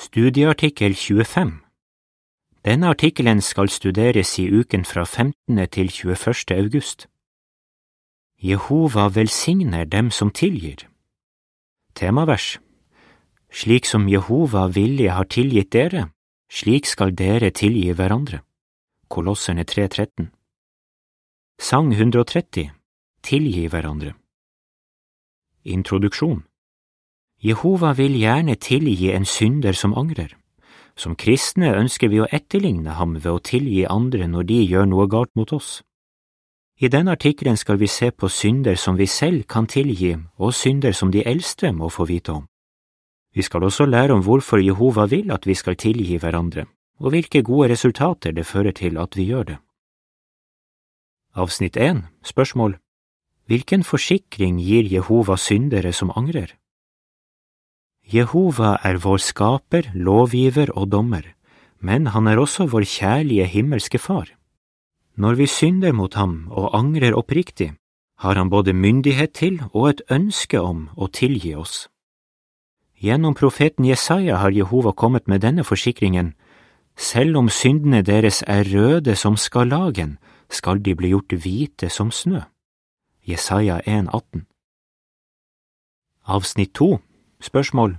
Studieartikkel 25 Denne artikkelen skal studeres i uken fra 15. til 21. august. Jehova velsigner dem som tilgir. Temavers Slik som Jehova villig har tilgitt dere, slik skal dere tilgi hverandre. Kolosserne 3.13 Sang 130 Tilgi hverandre Introduksjon Jehova vil gjerne tilgi en synder som angrer. Som kristne ønsker vi å etterligne ham ved å tilgi andre når de gjør noe galt mot oss. I denne artikkelen skal vi se på synder som vi selv kan tilgi, og synder som de eldste må få vite om. Vi skal også lære om hvorfor Jehova vil at vi skal tilgi hverandre, og hvilke gode resultater det fører til at vi gjør det. Avsnitt 1 Spørsmål Hvilken forsikring gir Jehova syndere som angrer? Jehova er vår skaper, lovgiver og dommer, men han er også vår kjærlige himmelske far. Når vi synder mot ham og angrer oppriktig, har han både myndighet til og et ønske om å tilgi oss. Gjennom profeten Jesaja har Jehova kommet med denne forsikringen, selv om syndene deres er røde som skarlagen, skal de bli gjort hvite som snø. Jesaja 1,18 Avsnitt 2 Spørsmål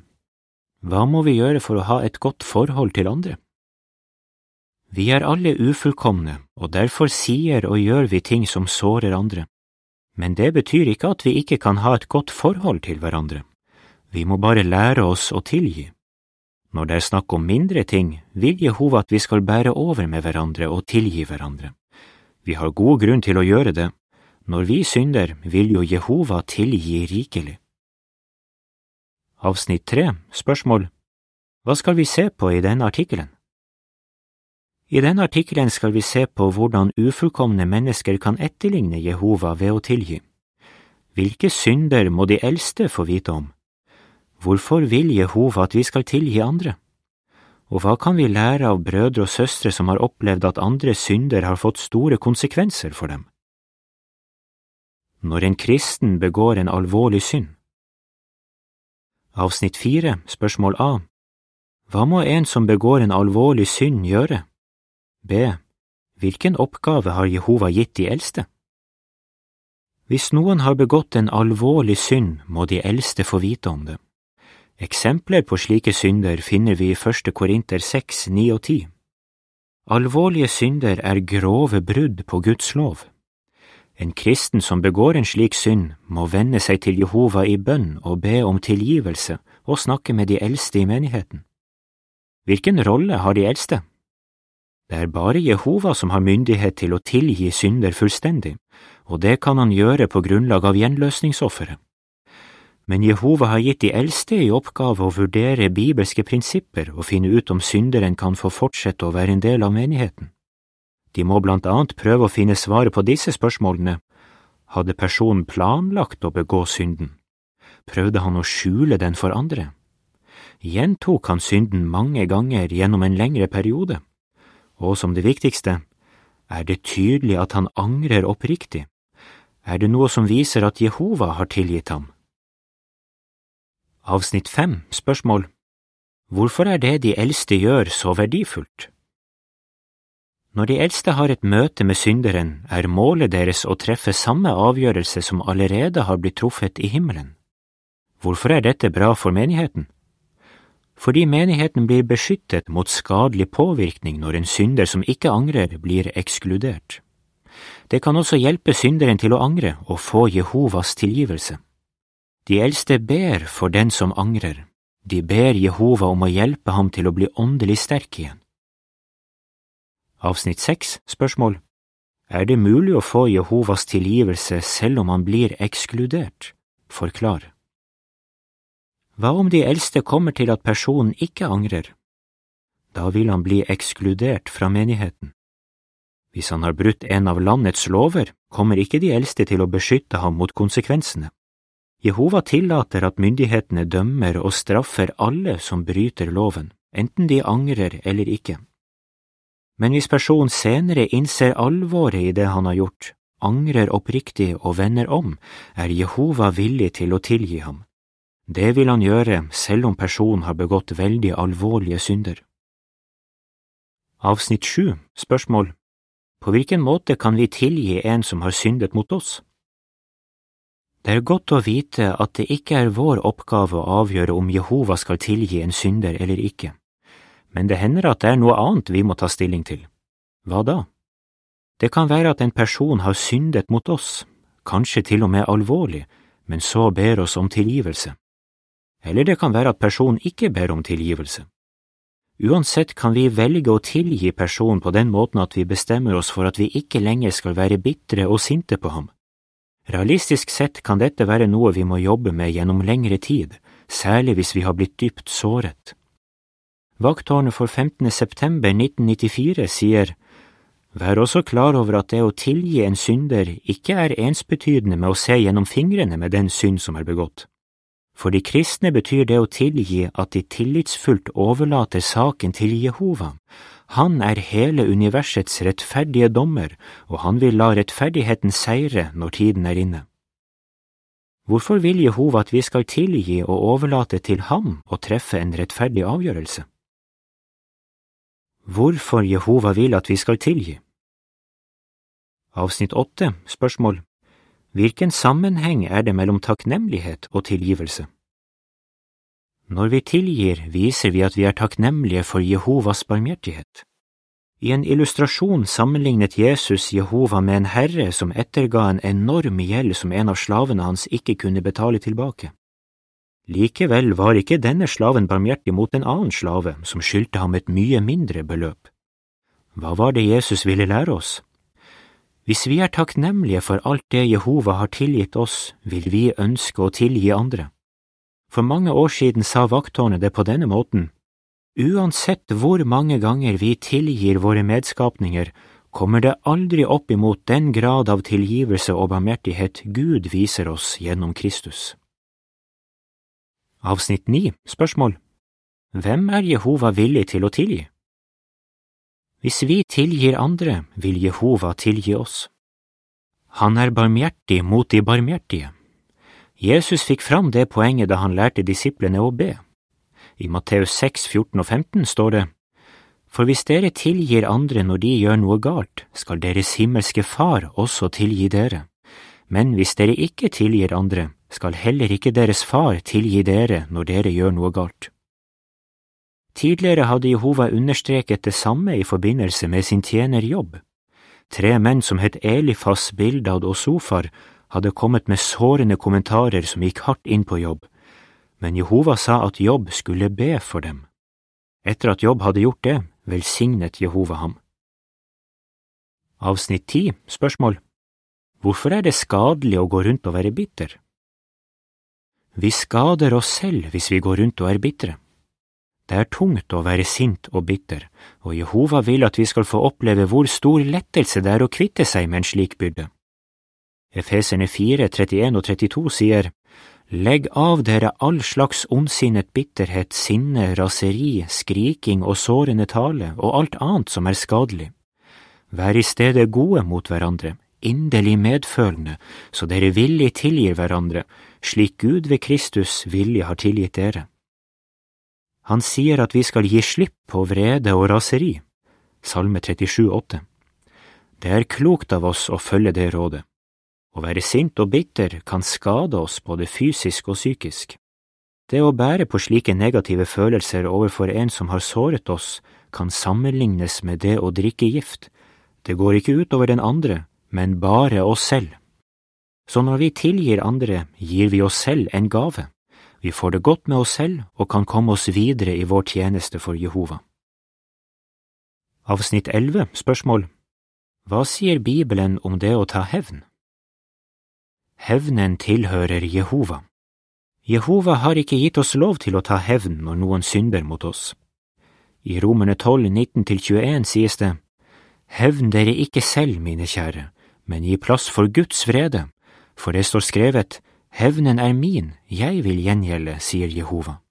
Hva må vi gjøre for å ha et godt forhold til andre? Vi er alle ufullkomne, og derfor sier og gjør vi ting som sårer andre. Men det betyr ikke at vi ikke kan ha et godt forhold til hverandre. Vi må bare lære oss å tilgi. Når det er snakk om mindre ting, vil Jehova at vi skal bære over med hverandre og tilgi hverandre. Vi har god grunn til å gjøre det. Når vi synder, vil jo Jehova tilgi rikelig. Avsnitt tre Spørsmål Hva skal vi se på i denne artikkelen? I denne artikkelen skal vi se på hvordan ufullkomne mennesker kan etterligne Jehova ved å tilgi. Hvilke synder må de eldste få vite om? Hvorfor vil Jehova at vi skal tilgi andre? Og hva kan vi lære av brødre og søstre som har opplevd at andre synder har fått store konsekvenser for dem? Når en kristen begår en alvorlig synd, Avsnitt fire, spørsmål A Hva må en som begår en alvorlig synd gjøre? B. Hvilken oppgave har Jehova gitt de eldste? Hvis noen har begått en alvorlig synd, må de eldste få vite om det. Eksempler på slike synder finner vi i første Korinter seks, ni og ti. Alvorlige synder er grove brudd på Guds lov. En kristen som begår en slik synd, må vende seg til Jehova i bønn og be om tilgivelse og snakke med de eldste i menigheten. Hvilken rolle har de eldste? Det er bare Jehova som har myndighet til å tilgi synder fullstendig, og det kan han gjøre på grunnlag av gjenløsningsofferet. Men Jehova har gitt de eldste i oppgave å vurdere bibelske prinsipper og finne ut om synderen kan få fortsette å være en del av menigheten. De må blant annet prøve å finne svaret på disse spørsmålene. Hadde personen planlagt å begå synden? Prøvde han å skjule den for andre? Gjentok han synden mange ganger gjennom en lengre periode? Og som det viktigste, er det tydelig at han angrer oppriktig? Er det noe som viser at Jehova har tilgitt ham? Avsnitt fem, spørsmål Hvorfor er det de eldste gjør så verdifullt? Når de eldste har et møte med synderen, er målet deres å treffe samme avgjørelse som allerede har blitt truffet i himmelen. Hvorfor er dette bra for menigheten? Fordi menigheten blir beskyttet mot skadelig påvirkning når en synder som ikke angrer, blir ekskludert. Det kan også hjelpe synderen til å angre og få Jehovas tilgivelse. De eldste ber for den som angrer, de ber Jehova om å hjelpe ham til å bli åndelig sterk igjen. Avsnitt seks Spørsmål Er det mulig å få Jehovas tilgivelse selv om man blir ekskludert? Forklar. Hva om de eldste kommer til at personen ikke angrer? Da vil han bli ekskludert fra menigheten. Hvis han har brutt en av landets lover, kommer ikke de eldste til å beskytte ham mot konsekvensene. Jehova tillater at myndighetene dømmer og straffer alle som bryter loven, enten de angrer eller ikke. Men hvis personen senere innser alvoret i det han har gjort, angrer oppriktig og vender om, er Jehova villig til å tilgi ham. Det vil han gjøre selv om personen har begått veldig alvorlige synder. Avsnitt sju, spørsmål På hvilken måte kan vi tilgi en som har syndet mot oss? Det er godt å vite at det ikke er vår oppgave å avgjøre om Jehova skal tilgi en synder eller ikke, men det hender at det er noe annet vi må ta stilling til. Hva da? Det kan være at en person har syndet mot oss, kanskje til og med alvorlig, men så ber oss om tilgivelse. Eller det kan være at personen ikke ber om tilgivelse. Uansett kan vi velge å tilgi personen på den måten at vi bestemmer oss for at vi ikke lenger skal være bitre og sinte på ham. Realistisk sett kan dette være noe vi må jobbe med gjennom lengre tid, særlig hvis vi har blitt dypt såret. Vakttårnet for 15. september 1994 sier Vær også klar over at det å tilgi en synder ikke er ensbetydende med å se gjennom fingrene med den synd som er begått. For de kristne betyr det å tilgi at de tillitsfullt overlater saken til Jehova, han er hele universets rettferdige dommer, og han vil la rettferdigheten seire når tiden er inne. Hvorfor vil Jehova at vi skal tilgi og overlate til ham å treffe en rettferdig avgjørelse? Hvorfor Jehova vil at vi skal tilgi? Avsnitt åtte, spørsmål Hvilken sammenheng er det mellom takknemlighet og tilgivelse? Når vi tilgir, viser vi at vi er takknemlige for Jehovas barmhjertighet. I en illustrasjon sammenlignet Jesus Jehova med en herre som etterga en enorm gjeld som en av slavene hans ikke kunne betale tilbake. Likevel var ikke denne slaven barmhjertig mot en annen slave som skyldte ham et mye mindre beløp. Hva var det Jesus ville lære oss? Hvis vi er takknemlige for alt det Jehova har tilgitt oss, vil vi ønske å tilgi andre. For mange år siden sa vakttårnet det på denne måten, uansett hvor mange ganger vi tilgir våre medskapninger, kommer det aldri opp imot den grad av tilgivelse og barmhjertighet Gud viser oss gjennom Kristus. Avsnitt 9 Spørsmål Hvem er Jehova villig til å tilgi? Hvis vi tilgir andre, vil Jehova tilgi oss. Han er barmhjertig mot de barmhjertige. Jesus fikk fram det poenget da han lærte disiplene å be. I Matteus 6, 14 og 15 står det, For hvis dere tilgir andre når de gjør noe galt, skal deres himmelske Far også tilgi dere. Men hvis dere ikke tilgir andre, skal heller ikke deres far tilgi dere når dere gjør noe galt. Tidligere hadde Jehova understreket det samme i forbindelse med sin tjener Jobb. Tre menn som het Elifas, Bildad og Sofar, hadde kommet med sårende kommentarer som gikk hardt inn på Jobb, men Jehova sa at Jobb skulle be for dem. Etter at Jobb hadde gjort det, velsignet Jehova ham. Avsnitt ti, spørsmål Hvorfor er det skadelig å gå rundt og være bitter? Vi skader oss selv hvis vi går rundt og er bitre. Det er tungt å være sint og bitter, og Jehova vil at vi skal få oppleve hvor stor lettelse det er å kvitte seg med en slik byrde. Efeserne 4, 31 og 32 sier, Legg av dere all slags ondsinnet bitterhet, sinne, raseri, skriking og sårende tale og alt annet som er skadelig. Vær i stedet gode mot hverandre, inderlig medfølende, så dere villig tilgir hverandre, slik Gud ved Kristus villig har tilgitt dere. Han sier at vi skal gi slipp på vrede og raseri. Salme 37, 37,8. Det er klokt av oss å følge det rådet. Å være sint og bitter kan skade oss både fysisk og psykisk. Det å bære på slike negative følelser overfor en som har såret oss, kan sammenlignes med det å drikke gift. Det går ikke ut over den andre, men bare oss selv. Så når vi tilgir andre, gir vi oss selv en gave. Vi får det godt med oss selv og kan komme oss videre i vår tjeneste for Jehova. Avsnitt 11, spørsmål Hva sier Bibelen om det å ta hevn? Hevnen tilhører Jehova. Jehova har ikke gitt oss lov til å ta hevn når noen synder mot oss. I Romerne 12, 19–21 sies det, Hevn dere ikke selv, mine kjære, men gi plass for Guds vrede, for det står skrevet, Hevnen er min, jeg vil gjengjelde, sier Jehova.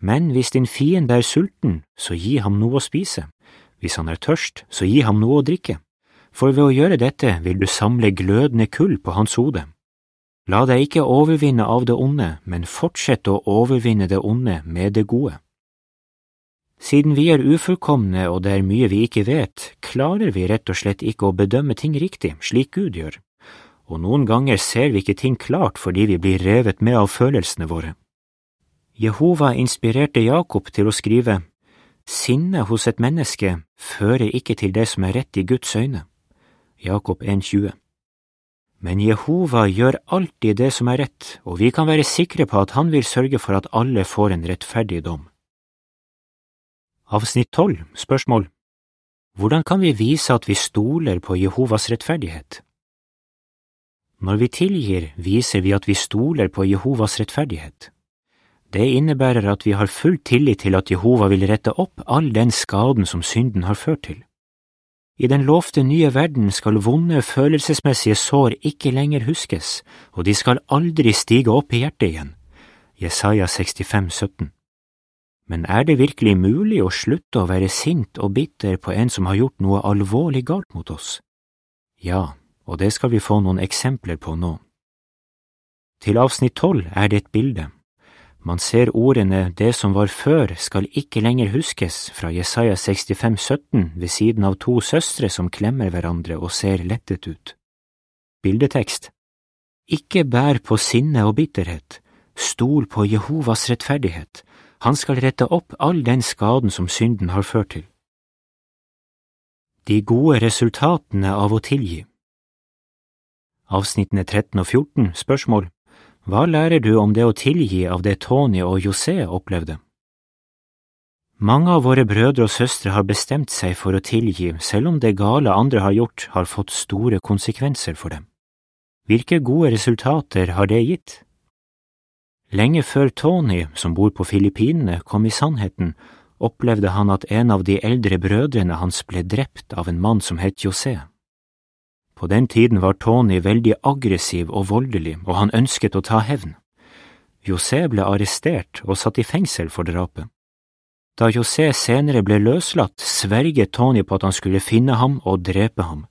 Men hvis din fiende er sulten, så gi ham noe å spise, hvis han er tørst, så gi ham noe å drikke, for ved å gjøre dette vil du samle glødende kull på hans hode. La deg ikke overvinne av det onde, men fortsett å overvinne det onde med det gode. Siden vi er ufullkomne og det er mye vi ikke vet, klarer vi rett og slett ikke å bedømme ting riktig, slik Gud gjør, og noen ganger ser vi ikke ting klart fordi vi blir revet med av følelsene våre. Jehova inspirerte Jakob til å skrive, Sinnet hos et menneske fører ikke til det som er rett i Guds øyne. Jakob 1,20 men Jehova gjør alltid det som er rett, og vi kan være sikre på at han vil sørge for at alle får en rettferdig dom. Avsnitt 12 Spørsmål Hvordan kan vi vise at vi stoler på Jehovas rettferdighet? Når vi tilgir, viser vi at vi stoler på Jehovas rettferdighet. Det innebærer at vi har full tillit til at Jehova vil rette opp all den skaden som synden har ført til. I den lovte nye verden skal vonde følelsesmessige sår ikke lenger huskes, og de skal aldri stige opp i hjertet igjen. Jesaja 65, 17. Men er det virkelig mulig å slutte å være sint og bitter på en som har gjort noe alvorlig galt mot oss? Ja, og det skal vi få noen eksempler på nå. Til avsnitt tolv er det et bilde. Man ser ordene Det som var før skal ikke lenger huskes fra Jesaja 65, 17 ved siden av to søstre som klemmer hverandre og ser lettet ut. Bildetekst Ikke bær på sinne og bitterhet, stol på Jehovas rettferdighet, han skal rette opp all den skaden som synden har ført til. De gode resultatene av å tilgi Avsnittene 13 og 14 Spørsmål hva lærer du om det å tilgi av det Tony og José opplevde? Mange av våre brødre og søstre har bestemt seg for å tilgi selv om det gale andre har gjort har fått store konsekvenser for dem. Hvilke gode resultater har det gitt? Lenge før Tony, som bor på Filippinene, kom i sannheten, opplevde han at en av de eldre brødrene hans ble drept av en mann som het José. På den tiden var Tony veldig aggressiv og voldelig, og han ønsket å ta hevn. José ble arrestert og satt i fengsel for drapet. Da José senere ble løslatt, sverget Tony på at han skulle finne ham og drepe ham.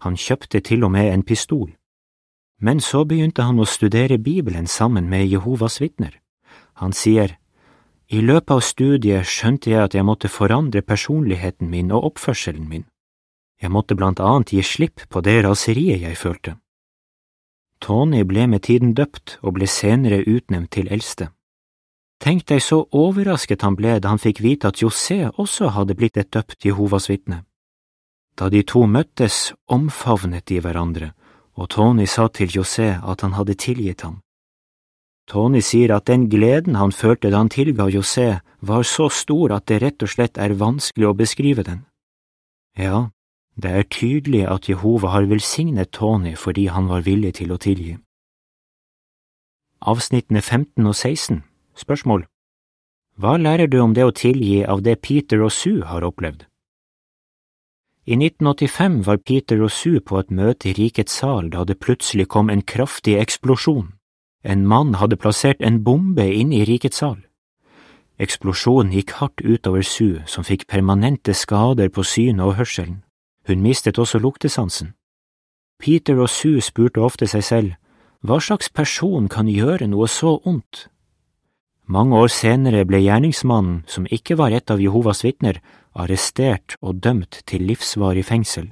Han kjøpte til og med en pistol. Men så begynte han å studere Bibelen sammen med Jehovas vitner. Han sier, I løpet av studiet skjønte jeg at jeg måtte forandre personligheten min og oppførselen min. Jeg måtte blant annet gi slipp på det raseriet jeg følte. Tony ble med tiden døpt og ble senere utnevnt til eldste. Tenk deg så overrasket han ble da han fikk vite at José også hadde blitt et døpt Jehovas vitne. Da de to møttes, omfavnet de hverandre, og Tony sa til José at han hadde tilgitt ham. Tony sier at den gleden han følte da han tilga José, var så stor at det rett og slett er vanskelig å beskrive den. Ja, det er tydelig at Jehova har velsignet Tony fordi han var villig til å tilgi. Avsnittene 15 og 16 Spørsmål Hva lærer du om det å tilgi av det Peter og Sue har opplevd? I 1985 var Peter og Sue på et møte i Rikets sal da det plutselig kom en kraftig eksplosjon. En mann hadde plassert en bombe inne i Rikets sal. Eksplosjonen gikk hardt utover Sue, som fikk permanente skader på synet og hørselen. Hun mistet også luktesansen. Peter og Sue spurte ofte seg selv hva slags person kan gjøre noe så ondt? Mange år senere ble gjerningsmannen, som ikke var et av Jehovas vitner, arrestert og dømt til livsvarig fengsel.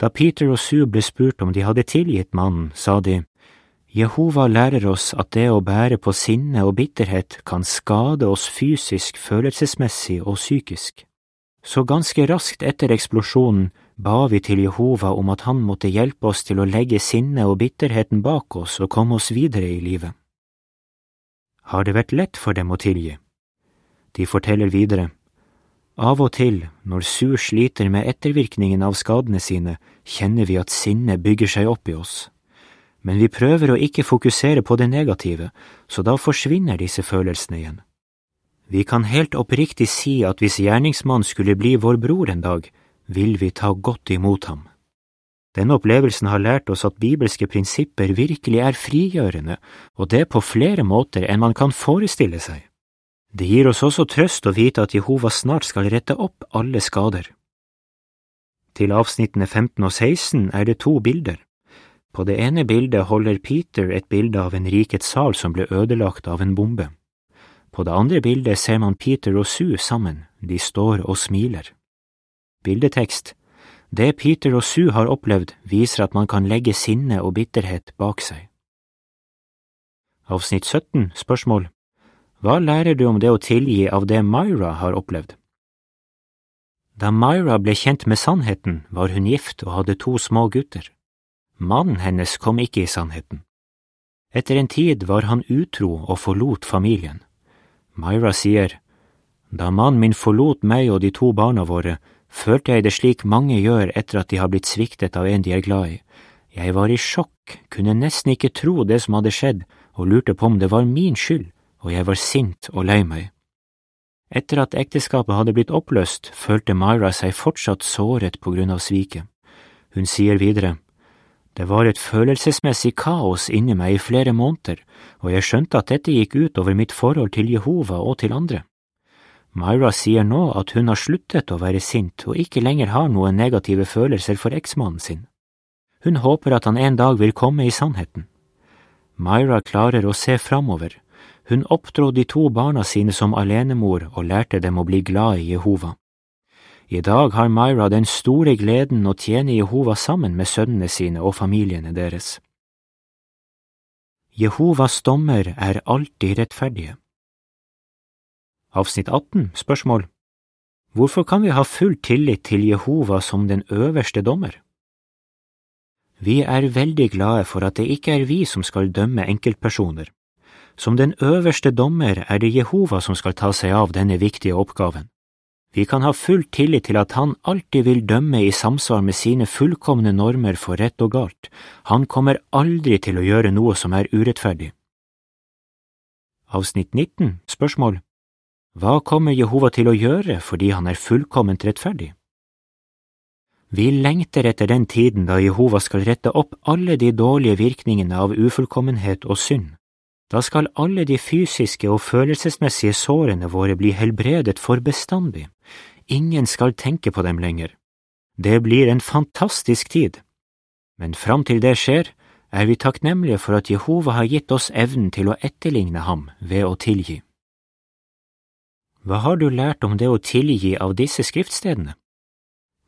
Da Peter og Sue ble spurt om de hadde tilgitt mannen, sa de, Jehova lærer oss at det å bære på sinne og bitterhet kan skade oss fysisk, følelsesmessig og psykisk. Så ganske raskt etter eksplosjonen ba vi til Jehova om at han måtte hjelpe oss til å legge sinnet og bitterheten bak oss og komme oss videre i livet. Har det vært lett for dem å tilgi? De forteller videre, av og til, når Sur sliter med ettervirkningen av skadene sine, kjenner vi at sinnet bygger seg opp i oss. Men vi prøver å ikke fokusere på det negative, så da forsvinner disse følelsene igjen. Vi kan helt oppriktig si at hvis gjerningsmannen skulle bli vår bror en dag, vil vi ta godt imot ham. Denne opplevelsen har lært oss at bibelske prinsipper virkelig er frigjørende, og det på flere måter enn man kan forestille seg. Det gir oss også trøst å vite at Jehova snart skal rette opp alle skader. Til avsnittene 15 og 16 er det to bilder. På det ene bildet holder Peter et bilde av en rikets sal som ble ødelagt av en bombe. På det andre bildet ser man Peter og Sue sammen, de står og smiler. Bildetekst Det Peter og Sue har opplevd, viser at man kan legge sinne og bitterhet bak seg. Avsnitt 17, spørsmål Hva lærer du om det å tilgi av det Myra har opplevd? Da Myra ble kjent med sannheten, var hun gift og hadde to små gutter. Mannen hennes kom ikke i sannheten. Etter en tid var han utro og forlot familien. Myra sier, Da mannen min forlot meg og de to barna våre, følte jeg det slik mange gjør etter at de har blitt sviktet av en de er glad i. Jeg var i sjokk, kunne nesten ikke tro det som hadde skjedd, og lurte på om det var min skyld, og jeg var sint og lei meg. Etter at ekteskapet hadde blitt oppløst, følte Myra seg fortsatt såret på grunn av sviket. Hun sier videre, det var et følelsesmessig kaos inni meg i flere måneder, og jeg skjønte at dette gikk ut over mitt forhold til Jehova og til andre. Myra sier nå at hun har sluttet å være sint og ikke lenger har noen negative følelser for eksmannen sin. Hun håper at han en dag vil komme i sannheten. Myra klarer å se framover. Hun oppdro de to barna sine som alenemor og lærte dem å bli glad i Jehova. I dag har Myra den store gleden å tjene Jehova sammen med sønnene sine og familiene deres. Jehovas dommer er alltid rettferdige. Avsnitt 18, spørsmål Hvorfor kan vi ha full tillit til Jehova som den øverste dommer? Vi er veldig glade for at det ikke er vi som skal dømme enkeltpersoner. Som den øverste dommer er det Jehova som skal ta seg av denne viktige oppgaven. Vi kan ha full tillit til at han alltid vil dømme i samsvar med sine fullkomne normer for rett og galt. Han kommer aldri til å gjøre noe som er urettferdig. Avsnitt 19, spørsmål Hva kommer Jehova til å gjøre fordi han er fullkomment rettferdig? Vi lengter etter den tiden da Jehova skal rette opp alle de dårlige virkningene av ufullkommenhet og synd. Da skal alle de fysiske og følelsesmessige sårene våre bli helbredet for bestandig. Ingen skal tenke på dem lenger. Det blir en fantastisk tid. Men fram til det skjer, er vi takknemlige for at Jehova har gitt oss evnen til å etterligne ham ved å tilgi. Hva har du lært om det å tilgi av disse skriftstedene?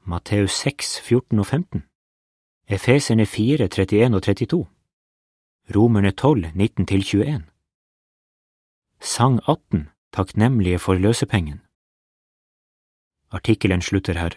Matteus 6, 14 og 15 Efeserne 4, 31 og 32 Romerne 12, 19–21 Sang 18, takknemlige for løsepengen Artikkelen slutter her.